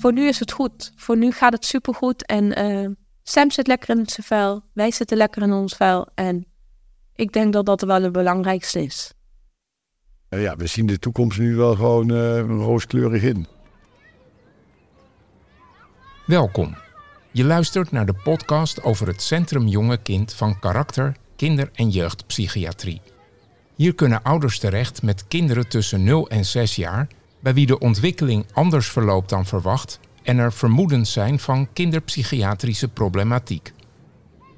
voor nu is het goed. Voor nu gaat het supergoed. En uh, Sam zit lekker in zijn vel. Wij zitten lekker in ons vel. En ik denk dat dat wel het belangrijkste is. Ja, we zien de toekomst nu wel gewoon uh, rooskleurig in. Welkom. Je luistert naar de podcast over het Centrum Jonge Kind van Karakter, Kinder- en Jeugdpsychiatrie. Hier kunnen ouders terecht met kinderen tussen 0 en 6 jaar, bij wie de ontwikkeling anders verloopt dan verwacht en er vermoedens zijn van kinderpsychiatrische problematiek.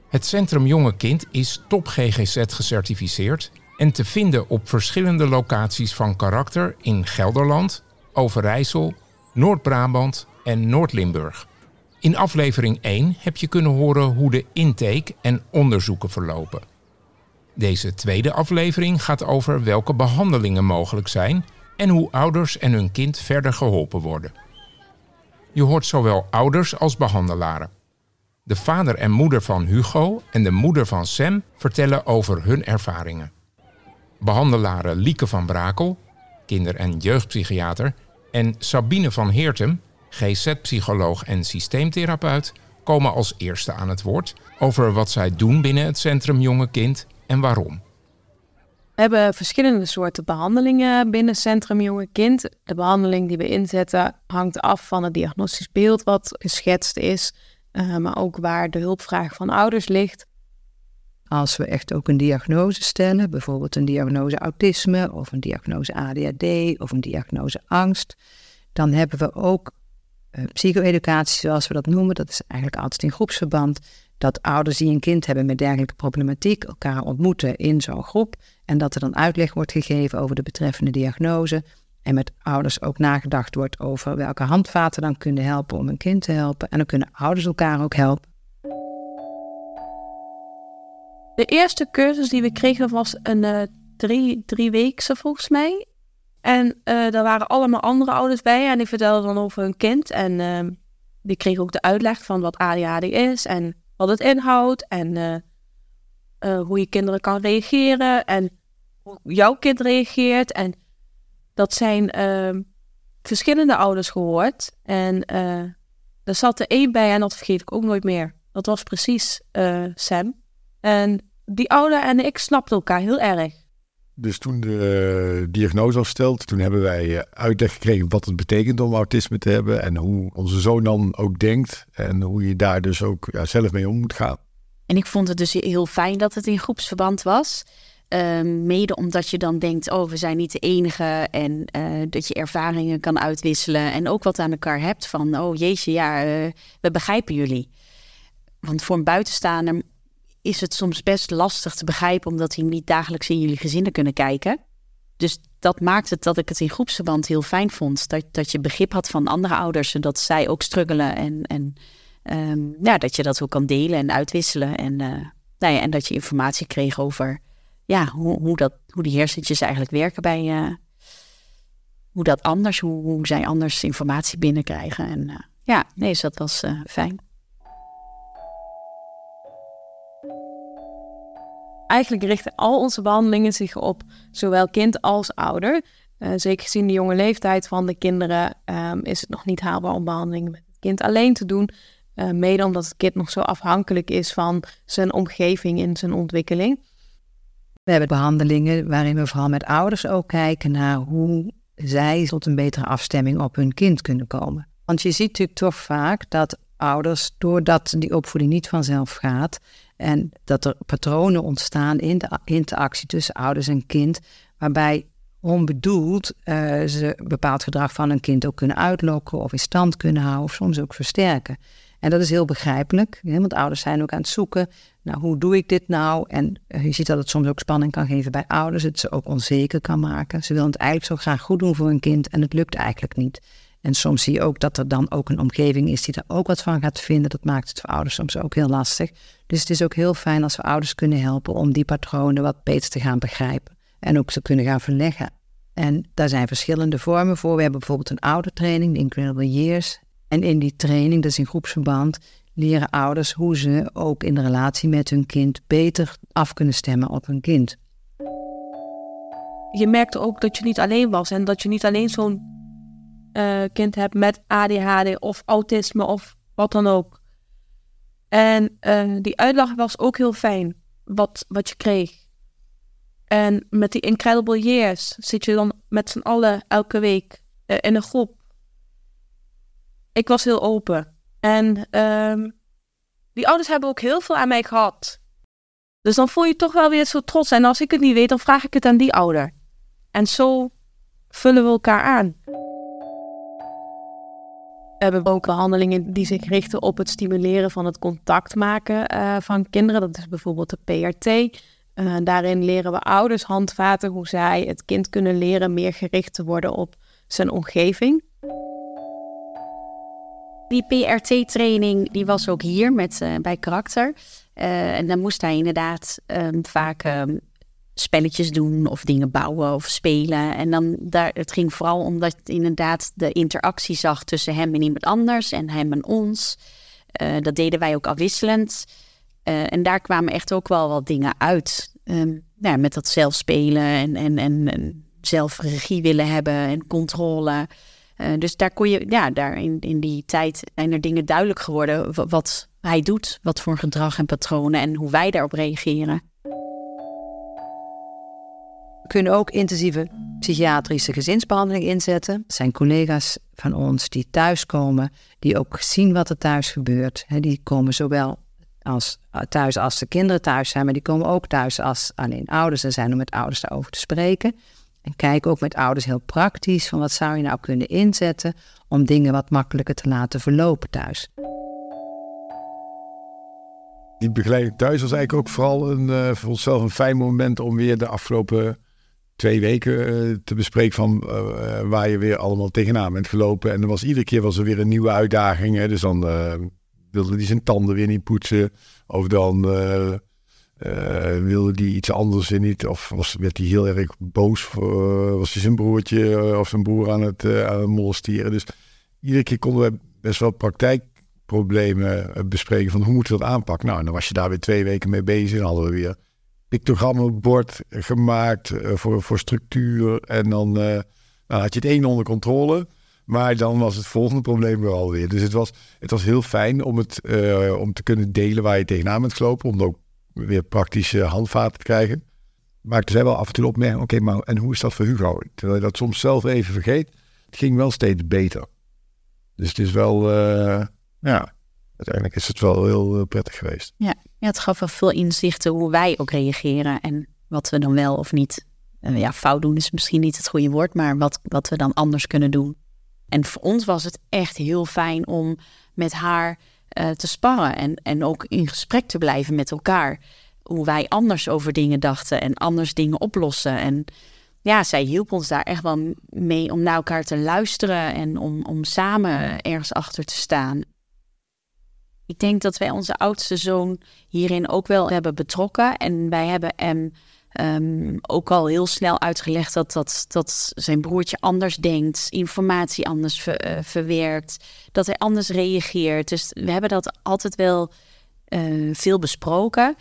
Het Centrum Jonge Kind is top GGZ gecertificeerd en te vinden op verschillende locaties van karakter in Gelderland, Overijssel, Noord-Brabant en Noord-Limburg. In aflevering 1 heb je kunnen horen hoe de intake en onderzoeken verlopen. Deze tweede aflevering gaat over welke behandelingen mogelijk zijn en hoe ouders en hun kind verder geholpen worden. Je hoort zowel ouders als behandelaren. De vader en moeder van Hugo en de moeder van Sam vertellen over hun ervaringen. Behandelaren Lieke van Brakel, kinder- en jeugdpsychiater, en Sabine van Heertem, GZ-psycholoog en systeemtherapeut, komen als eerste aan het woord over wat zij doen binnen het Centrum Jonge Kind en waarom. Hebben verschillende soorten behandelingen binnen Centrum Jonge Kind. De behandeling die we inzetten hangt af van het diagnostisch beeld wat geschetst is, uh, maar ook waar de hulpvraag van ouders ligt. Als we echt ook een diagnose stellen, bijvoorbeeld een diagnose autisme of een diagnose ADHD of een diagnose angst, dan hebben we ook uh, psycho-educatie, zoals we dat noemen. Dat is eigenlijk altijd in groepsverband. Dat ouders die een kind hebben met dergelijke problematiek elkaar ontmoeten in zo'n groep. En dat er dan uitleg wordt gegeven over de betreffende diagnose. En met ouders ook nagedacht wordt over welke handvaten dan kunnen helpen om een kind te helpen. En dan kunnen ouders elkaar ook helpen. De eerste cursus die we kregen was een uh, drie, drie weekse volgens mij. En uh, daar waren allemaal andere ouders bij en die vertelden dan over hun kind. En uh, die kregen ook de uitleg van wat ADHD is en wat het inhoudt. En uh, hoe je kinderen kan reageren en hoe jouw kind reageert. En dat zijn ehm, verschillende ouders gehoord. En er zat er één bij en dat vergeet ik ook nooit meer. Dat was precies Sam. En die ouder en ik snapten elkaar heel erg. Dus toen de uh, diagnose was gesteld, toen hebben wij uh, uitleg gekregen wat het betekent om autisme te hebben en hoe onze zoon dan ook denkt en hoe je daar dus ook ja, zelf mee om moet gaan. En ik vond het dus heel fijn dat het in groepsverband was. Uh, mede omdat je dan denkt, oh, we zijn niet de enige en uh, dat je ervaringen kan uitwisselen en ook wat aan elkaar hebt van, oh jeetje, ja, we begrijpen jullie. Want voor een buitenstaander is het soms best lastig te begrijpen, omdat die niet dagelijks in jullie gezinnen kunnen kijken. Dus dat maakt het dat ik het in groepsverband heel fijn vond. Dat, dat je begrip had van andere ouders en dat zij ook struggelen. En, en um, ja, dat je dat ook kan delen en uitwisselen. En, uh, nou ja, en dat je informatie kreeg over ja, hoe, hoe, dat, hoe die hersentjes eigenlijk werken bij. Uh, hoe dat anders, hoe, hoe zij anders informatie binnenkrijgen. En uh, ja, nee, dus dat was fijn. Eigenlijk richten al onze behandelingen zich op zowel kind als ouder. Uh, zeker gezien de jonge leeftijd van de kinderen um, is het nog niet haalbaar om behandelingen met het kind alleen te doen. Uh, mede omdat het kind nog zo afhankelijk is van zijn omgeving in zijn ontwikkeling. We hebben behandelingen waarin we vooral met ouders ook kijken naar hoe zij tot een betere afstemming op hun kind kunnen komen. Want je ziet natuurlijk toch vaak dat ouders, doordat die opvoeding niet vanzelf gaat, en dat er patronen ontstaan in de interactie tussen ouders en kind, waarbij onbedoeld uh, ze bepaald gedrag van een kind ook kunnen uitlokken of in stand kunnen houden of soms ook versterken. En dat is heel begrijpelijk, want ouders zijn ook aan het zoeken nou, hoe doe ik dit nou? En uh, je ziet dat het soms ook spanning kan geven bij ouders, het ze ook onzeker kan maken. Ze willen het eigenlijk zo graag goed doen voor een kind en het lukt eigenlijk niet. En soms zie je ook dat er dan ook een omgeving is die daar ook wat van gaat vinden. Dat maakt het voor ouders soms ook heel lastig. Dus het is ook heel fijn als we ouders kunnen helpen om die patronen wat beter te gaan begrijpen. En ook te kunnen gaan verleggen. En daar zijn verschillende vormen voor. We hebben bijvoorbeeld een oudertraining, de Incredible Years. En in die training, dus in groepsverband, leren ouders hoe ze ook in de relatie met hun kind beter af kunnen stemmen op hun kind. Je merkte ook dat je niet alleen was en dat je niet alleen zo'n eh, kind hebt met ADHD of autisme of wat dan ook. En eh, die uitleg was ook heel fijn, wat, wat je kreeg. En met die Incredible Years zit je dan met z'n allen elke week eh, in een groep. Ik was heel open. En ehm, die ouders hebben ook heel veel aan mij gehad. Dus dan voel je toch wel weer zo trots. En als ik het niet weet, dan vraag ik het aan die ouder. En zo vullen we elkaar aan. We hebben ook behandelingen die zich richten op het stimuleren van het contact maken uh, van kinderen. Dat is bijvoorbeeld de PRT. Uh, daarin leren we ouders handvaten hoe zij het kind kunnen leren meer gericht te worden op zijn omgeving. Die PRT-training die was ook hier met, uh, bij karakter. En dan moest hij inderdaad um, vaak um, spelletjes doen of dingen bouwen of spelen. En dan daar, het ging vooral omdat inderdaad de interactie zag tussen hem en iemand anders en hem en ons. Uh, dat deden wij ook afwisselend. Uh, en daar kwamen echt ook wel wat dingen uit. Um, ja, met dat zelf spelen en, en, en, zelf regie willen hebben en controle. Uh, dus daar kon je, ja, daar in, in die tijd zijn er dingen duidelijk geworden wat hij doet, wat voor gedrag en patronen en hoe wij daarop reageren. Kunnen ook intensieve psychiatrische gezinsbehandeling inzetten. Er zijn collega's van ons die thuiskomen, die ook zien wat er thuis gebeurt. Die komen zowel als, thuis als de kinderen thuis zijn, maar die komen ook thuis als alleen ouders er zijn om met ouders daarover te spreken. En kijk ook met ouders heel praktisch van wat zou je nou kunnen inzetten om dingen wat makkelijker te laten verlopen thuis. Die begeleiding thuis was eigenlijk ook vooral een, uh, voor onszelf een fijn moment om weer de afgelopen twee weken uh, te bespreken van uh, waar je weer allemaal tegenaan bent gelopen. En er was iedere keer was er weer een nieuwe uitdaging. Hè? Dus dan wilde hij zijn tanden weer niet poetsen. Of dan wilde die iets anders in niet, of was, werd hij heel erg boos, voor, was hij zijn broertje of zijn broer aan het, aan het molesteren. Dus iedere keer konden we best wel praktijkproblemen bespreken van hoe moeten we dat aanpakken. Nou, en dan was je daar weer twee weken mee bezig en hadden we weer pictogrammenbord gemaakt voor, voor structuur. En dan nou, had je het een onder controle. Maar dan was het volgende probleem weer alweer. Dus het was, het was heel fijn om, het, om te kunnen delen waar je tegenaan bent gelopen. Om ook weer praktische handvaten te krijgen. Maar er zijn wel af en toe opmerkingen, oké, maar en hoe is dat voor Hugo? Terwijl je dat soms zelf even vergeet, het ging wel steeds beter. Dus het is wel, ja, uiteindelijk is het wel heel uh, prettig geweest. Ja, ja, het gaf wel veel inzichten hoe wij ook reageren en wat we dan wel of niet, uh, ja, fout doen is misschien niet het goede woord, maar wat, wat we dan anders kunnen doen. En voor ons was het echt heel fijn om met haar uh, te sparren en, en ook in gesprek te blijven met elkaar. Hoe wij anders over dingen dachten en anders dingen oplossen. En ja, zij hielp ons daar echt wel mee om naar elkaar te luisteren en om, om samen ergens achter te staan. Ik denk dat wij onze oudste zoon hierin ook wel hebben betrokken. En wij hebben hem Um, ook al heel snel uitgelegd dat, dat, dat zijn broertje anders denkt, informatie anders uh, verwerkt, dat hij anders reageert. Dus we hebben dat altijd wel uh, veel besproken.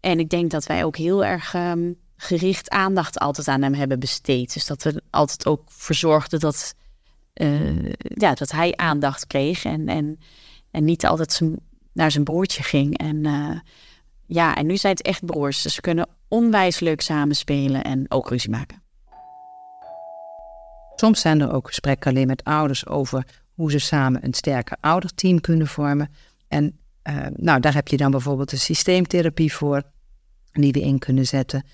En ik denk dat wij ook heel erg um, gericht aandacht altijd aan hem hebben besteed. Dus dat we altijd ook verzorgden dat, uh, ja, dat hij aandacht kreeg en, en, en niet altijd zijn, naar zijn broertje ging. En ja, en nu zijn het echt broers. Dus ze kunnen onwijs leuk samenspelen en ook ruzie maken. Soms zijn er ook gesprekken alleen met ouders over hoe ze samen een sterker ouderteam kunnen vormen. En uh, nou, daar heb je dan bijvoorbeeld de systeemtherapie voor, die we in kunnen zetten.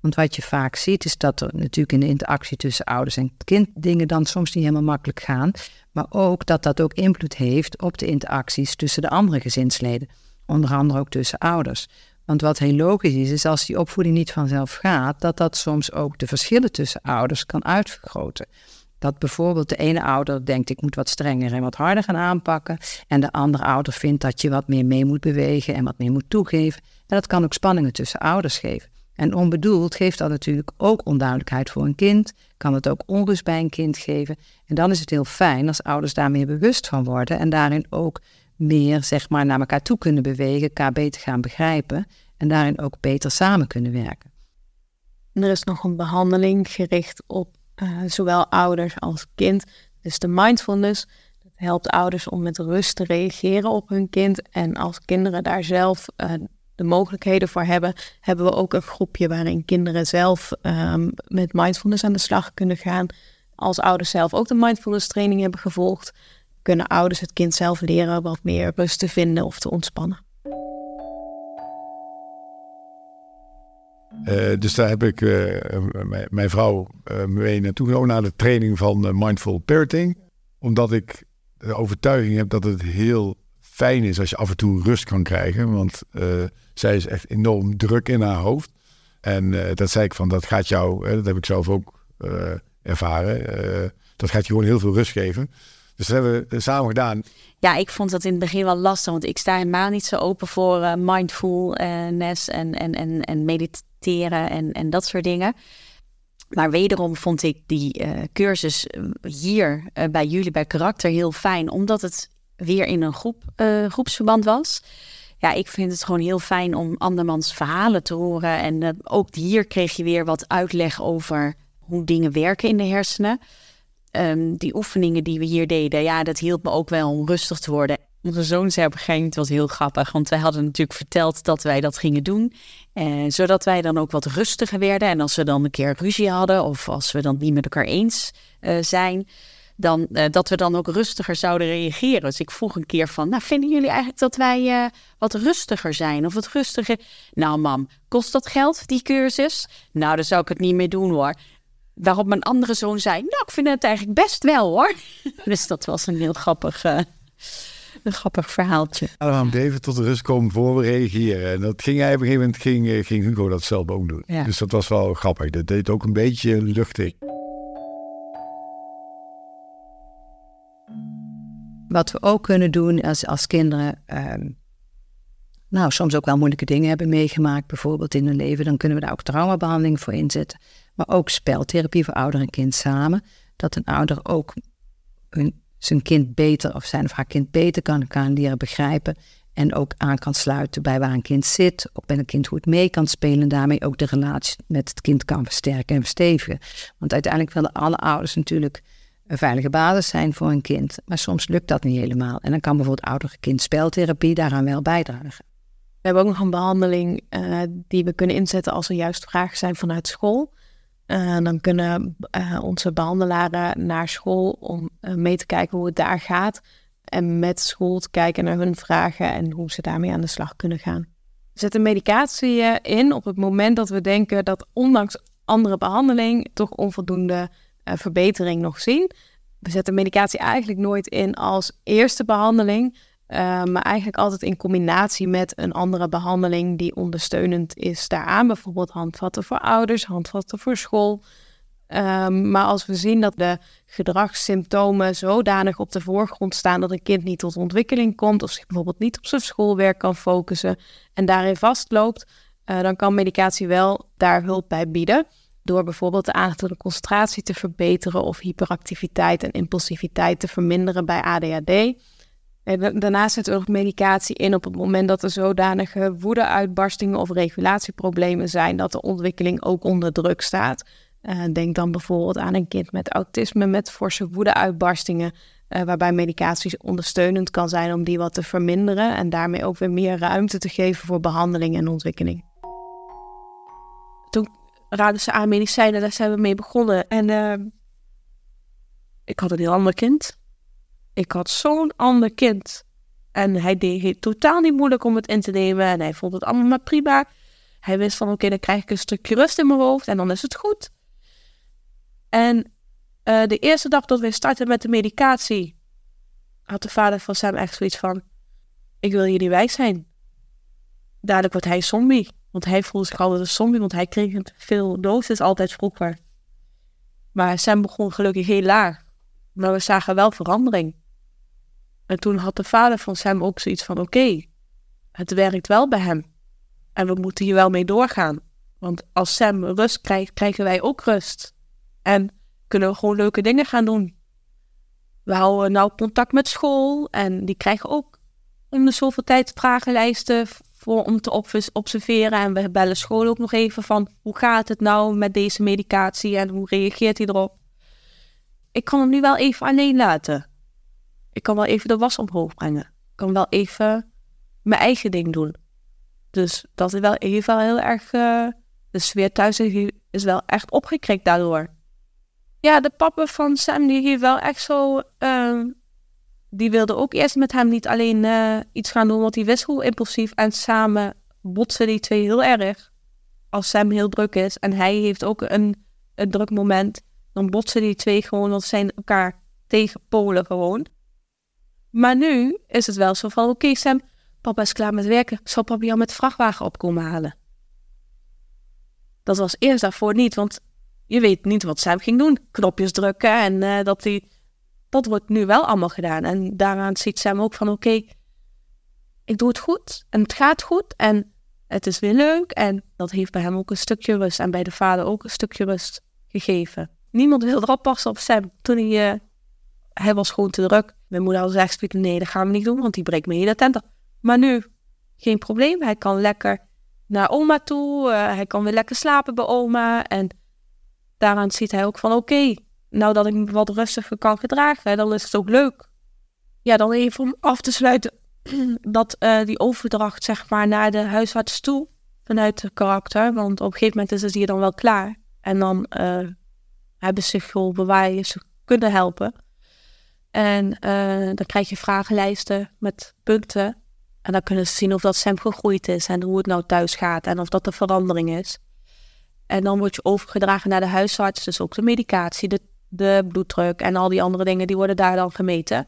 Want wat je vaak ziet, is dat er natuurlijk in de interactie tussen ouders en kind dingen dan soms niet helemaal makkelijk gaan. Maar ook dat dat ook invloed heeft op de interacties tussen de andere gezinsleden. Onder andere ook tussen ouders. Want wat heel logisch is, is als die opvoeding niet vanzelf gaat, dat dat soms ook de verschillen tussen ouders kan uitvergroten. Dat bijvoorbeeld de ene ouder denkt, ik moet wat strenger en wat harder gaan aanpakken. En de andere ouder vindt dat je wat meer mee moet bewegen en wat meer moet toegeven. En dat kan ook spanningen tussen ouders geven. En onbedoeld geeft dat natuurlijk ook onduidelijkheid voor een kind. Kan het ook onrust bij een kind geven. En dan is het heel fijn als ouders daar meer bewust van worden. En daarin ook meer zeg maar, naar elkaar toe kunnen bewegen, elkaar beter gaan begrijpen en daarin ook beter samen kunnen werken. er is nog een behandeling gericht op uh, zowel ouders als kind Dus de mindfulness dat helpt ouders om met rust te reageren op hun kind. En als kinderen daar zelf uh, de mogelijkheden voor hebben, hebben we ook een groepje waarin kinderen zelf um, met mindfulness aan de slag kunnen gaan. Als ouders zelf ook de mindfulness training hebben gevolgd, kunnen ouders het kind zelf leren wat meer rust te vinden of te ontspannen. Uh, dus daar heb ik uh, mijn vrouw uh, mee naartoe genomen naar de training van Mindful Parenting. Omdat ik de overtuiging heb dat het heel fijn is als je af en toe rust kan krijgen. Want zij is echt enorm druk in haar hoofd. En dat zei ik van, dat gaat jou, dat heb ik zelf ook ervaren. dat gaat je gewoon heel veel rust geven. Dus dat hebben we samen gedaan. Ja, ik vond dat in het begin wel lastig, want ik sta helemaal niet zo open voor mindfulness en, en, en, en mediteren en, en dat soort dingen. Maar wederom vond ik die cursus eh, hier bij jullie bij Karakter heel fijn, omdat het weer in een groep, groepsverband was. Ja, ik vind het gewoon heel fijn om andermans verhalen te horen. En ook hier kreeg je weer wat uitleg over hoe dingen werken in de hersenen. Um, die oefeningen die we hier deden, ja, dat hielp me ook wel om rustig te worden. Onze zoon zei op een gegeven moment, was heel grappig, want wij hadden natuurlijk verteld dat wij dat gingen doen. Eh, zodat wij dan ook wat rustiger werden. En als we dan een keer ruzie hadden, of als we dan niet met elkaar eens uh, zijn, dan uh, dat we dan ook rustiger zouden reageren. Dus ik vroeg een keer van, nou, vinden jullie eigenlijk dat wij uh, wat rustiger zijn? Of wat rustiger? Nou, mam, kost dat geld, die cursus? Nou, dan zou ik het niet meer doen hoor. Waarop mijn andere zoon zei: Nou, ik vind het eigenlijk best wel hoor. dus dat was een heel grappig, uh, een grappig verhaaltje. Moet even tot de rust komen voor we reageren. En dat ging hij op een gegeven moment ging, eh, ging Hugo dat zelf ook doen. Ja. Dus dat was wel grappig. Dat deed ook een beetje luchtig. Wat we ook kunnen doen als, als kinderen. Um, nou, soms ook wel moeilijke dingen hebben meegemaakt, bijvoorbeeld in hun leven, dan kunnen we daar ook traumabehandeling voor inzetten maar ook speltherapie voor ouder en kind samen. Dat een ouder ook hun, zijn kind beter of zijn of haar kind beter kan, kan leren begrijpen. En ook aan kan sluiten bij waar een kind zit, of bij een kind goed mee kan spelen. En daarmee ook de relatie met het kind kan versterken en verstevigen. Want uiteindelijk willen alle ouders natuurlijk veilige basis zijn voor een kind. Maar soms lukt dat niet helemaal. En dan kan bijvoorbeeld ouder-kind speltherapie daaraan wel bijdragen. We hebben ook nog een behandeling uh, die we kunnen inzetten als er juist vragen zijn vanuit school. Uh, dan kunnen uh, onze behandelaren naar school om mee te kijken hoe het daar gaat. En met school te kijken naar hun vragen en hoe ze daarmee aan de slag kunnen gaan. We zetten medicatie in op het moment dat we denken dat ondanks andere behandeling toch onvoldoende verbetering nog zien. We zetten medicatie eigenlijk nooit in als eerste behandeling. Uh, maar eigenlijk altijd in combinatie met een andere behandeling die ondersteunend is daaraan. Bijvoorbeeld handvatten voor ouders, handvatten voor school. Um, maar als we zien dat de gedragssymptomen zodanig op de voorgrond staan dat een kind niet tot ontwikkeling komt of zich bijvoorbeeld niet op zijn schoolwerk kan focussen en daarin vastloopt, uh, dan kan medicatie wel daar hulp bij bieden. Door bijvoorbeeld de aandacht de concentratie te verbeteren of hyperactiviteit en impulsiviteit te verminderen bij ADHD. En daarnaast zet er ook medicatie in op het moment dat er zodanige woedeuitbarstingen of regulatieproblemen zijn dat de ontwikkeling ook onder druk staat. Uh, denk dan bijvoorbeeld aan een kind met autisme met forse woedeuitbarstingen, uh, waarbij medicatie ondersteunend kan zijn om die wat te verminderen en daarmee ook weer meer ruimte te geven voor behandeling en ontwikkeling. Toen raadden ze aan medicijnen, daar zijn we mee begonnen. En uh, ik had een heel ander kind. Ik had zo'n ander kind. En hij deed het totaal niet moeilijk om het in te nemen. En hij vond het allemaal maar prima. Hij wist van oké, dan krijg ik een stukje rust in mijn hoofd en dan is het goed. En uh, de eerste dag dat we starten met de medicatie, had de vader van Sam echt zoiets van: Ik wil jullie wijs zijn. Dadelijk wordt hij zombie. Want hij voelde zich altijd een zombie, want hij kreeg het veel dosis altijd vroeger. Maar Sam begon gelukkig heel laag. Maar we zagen wel verandering. En toen had de vader van Sam ook zoiets van: oké, het werkt wel bij hem. En we moeten hier wel mee doorgaan. Want als Sam rust krijgt, krijgen wij ook rust. En kunnen we gewoon leuke dingen gaan doen. We houden nou contact met school en die krijgen ook om de zoveel tijd vragenlijsten voor, om te observeren. En we bellen school ook nog even van hoe gaat het nou met deze medicatie en hoe reageert hij erop. ik kan hem nu wel even alleen laten. Ik kan wel even de was omhoog brengen. Ik kan wel even mijn eigen ding doen. Dus dat is wel even heel erg. Uh, de sfeer thuis is wel echt opgekrikt daardoor. Ja, de papa van Sam die heeft wel echt zo. Uh, die wilde ook eerst met hem niet alleen uh, iets gaan doen, want hij wist hoe impulsief. En samen botsen die twee heel erg. Als Sam heel druk is en hij heeft ook een, een druk moment, dan botsen die twee gewoon, want zijn elkaar tegen Polen gewoon. Maar nu is het wel zo van: oké, Sam, papa is klaar met werken. Zal papa jou met vrachtwagen opkomen halen? Dat was eerst daarvoor niet, want je weet niet wat Sam ging doen. Knopjes drukken en uh, dat hij. Dat wordt nu wel allemaal gedaan. En daaraan ziet Sam ook van: oké, ik doe het goed en het gaat goed en het is weer leuk. En dat heeft bij hem ook een stukje rust en bij de vader ook een stukje rust gegeven. Niemand wilde erop passen op Sam toen hij. Uh, hij was gewoon te druk. Mijn moeder al zegt: nee, dat gaan we niet doen, want die breekt me hele tent Maar nu, geen probleem. Hij kan lekker naar oma toe. Uh, hij kan weer lekker slapen bij oma. En daaraan ziet hij ook van: oké, nou dat ik me wat rustiger kan gedragen, dan is het ook leuk. Ja, dan even om af te sluiten dat uh, die overdracht zeg maar naar de huisarts toe vanuit het karakter. Want op een gegeven moment is het hier dan wel klaar. En dan uh, hebben ze zich waar je ze kunnen helpen. En uh, dan krijg je vragenlijsten met punten. En dan kunnen ze zien of dat Sam gegroeid is en hoe het nou thuis gaat en of dat er verandering is. En dan word je overgedragen naar de huisarts, dus ook de medicatie, de, de bloeddruk en al die andere dingen, die worden daar dan gemeten.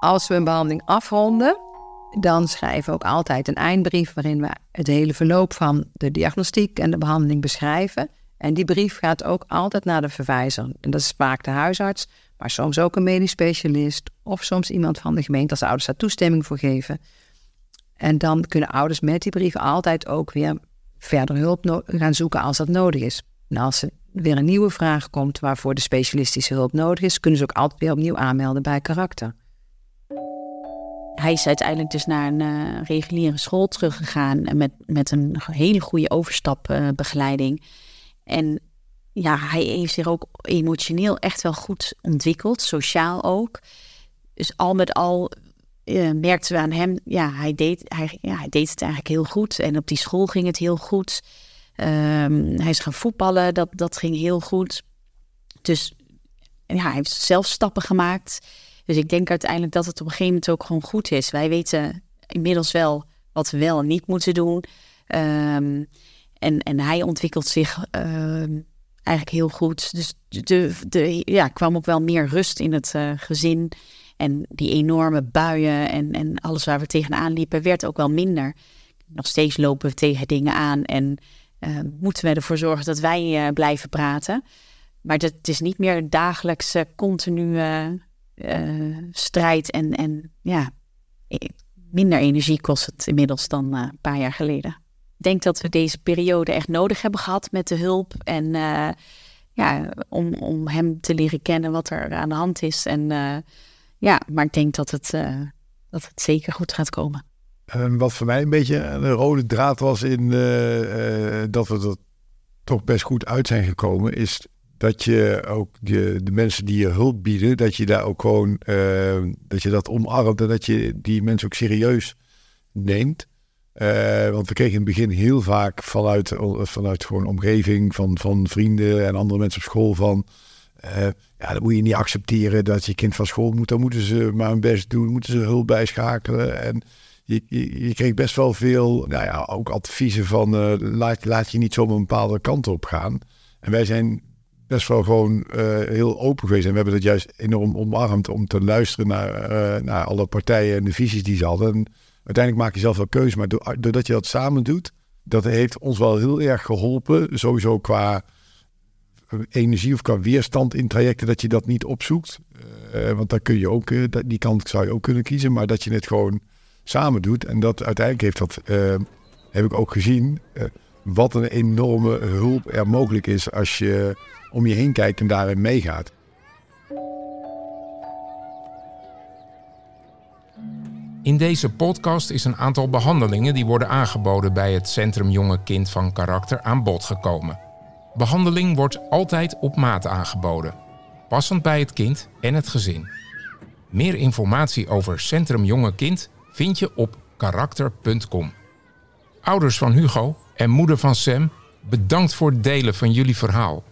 Als we een behandeling afronden, dan schrijven we ook altijd een eindbrief waarin we het hele verloop van de diagnostiek en de behandeling beschrijven. En die brief gaat ook altijd naar de verwijzer. En dat is vaak de huisarts, maar soms ook een medisch specialist of soms iemand van de gemeente als de ouders daar toestemming voor geven. En dan kunnen ouders met die brief altijd ook weer verder hulp gaan zoeken als dat nodig is. En als er weer een nieuwe vraag komt waarvoor de specialistische hulp nodig is, kunnen ze ook altijd weer opnieuw aanmelden bij karakter. Hij is uiteindelijk dus naar een uh, reguliere school teruggegaan met, met een hele goede overstapbegeleiding. en ja, hij heeft zich ook emotioneel echt wel goed ontwikkeld, sociaal ook. Dus al met al uh, merkten we aan hem, ja hij, deed, hij, ja, hij deed het eigenlijk heel goed. En op die school ging het heel goed. Um, hij is gaan voetballen, dat, dat ging heel goed. Dus ja, hij heeft zelf stappen gemaakt. Dus ik denk uiteindelijk dat het op een gegeven moment ook gewoon goed is. Wij weten inmiddels wel wat we wel en niet moeten doen. Um, en, en hij ontwikkelt zich uh, eigenlijk heel goed. Dus de, de, ja, kwam ook wel meer rust in het uh, gezin. En die enorme buien en, en alles waar we tegenaan liepen, werd ook wel minder. Nog steeds lopen we tegen dingen aan en moeten we ervoor zorgen dat wij uh, blijven praten. Maar dat, het is niet meer een dagelijkse, continue strijd. En, en ja, minder energie kost het inmiddels dan een paar jaar geleden. Ik denk dat we deze periode echt nodig hebben gehad met de hulp. En ja, om, om hem te leren kennen wat er aan de hand is. En ja, maar ik denk dat het, dat het zeker goed gaat komen. En wat voor mij een beetje een rode draad was in uh, dat we er toch best goed uit zijn gekomen, is dat je ook de, de mensen die je hulp bieden, dat je daar ook gewoon, dat je dat omarmt en dat je die mensen ook serieus neemt. Uh, want we kregen in het begin heel vaak vanuit, vanuit gewoon omgeving van, van vrienden en andere mensen op school van... Ja, dat moet je niet accepteren dat je kind van school moet. Dan moeten ze maar hun best doen, moeten ze hulp bijschakelen. En je, je, kreeg best wel veel, nou ja, ook adviezen van uh, laat, je niet zomaar een bepaalde kant op gaan. En wij zijn best wel gewoon heel open geweest. En we hebben dat juist enorm omarmd om te luisteren naar, naar alle partijen en de visies die ze hadden. En, uiteindelijk maak je zelf wel keuze. Maar doordat je dat samen doet, dat heeft ons wel heel erg geholpen. Sowieso qua energie of qua weerstand in trajecten, dat je dat niet opzoekt. Want daar kun je ook, die kant zou je ook kunnen kiezen. Maar dat je het gewoon samen doet. En dat uiteindelijk heeft dat, uh, heb ik ook gezien, wat een enorme hulp er mogelijk is als je om je heen kijkt en daarin meegaat. In deze podcast is een aantal behandelingen die worden aangeboden bij het Centrum Jonge Kind van Karakter aan bod gekomen. Behandeling wordt altijd op maat aangeboden, passend bij het kind en het gezin. Meer informatie over Centrum Jonge Kind vind je op karakter.com. Ouders van Hugo en moeder van Sam, bedankt voor het delen van jullie verhaal.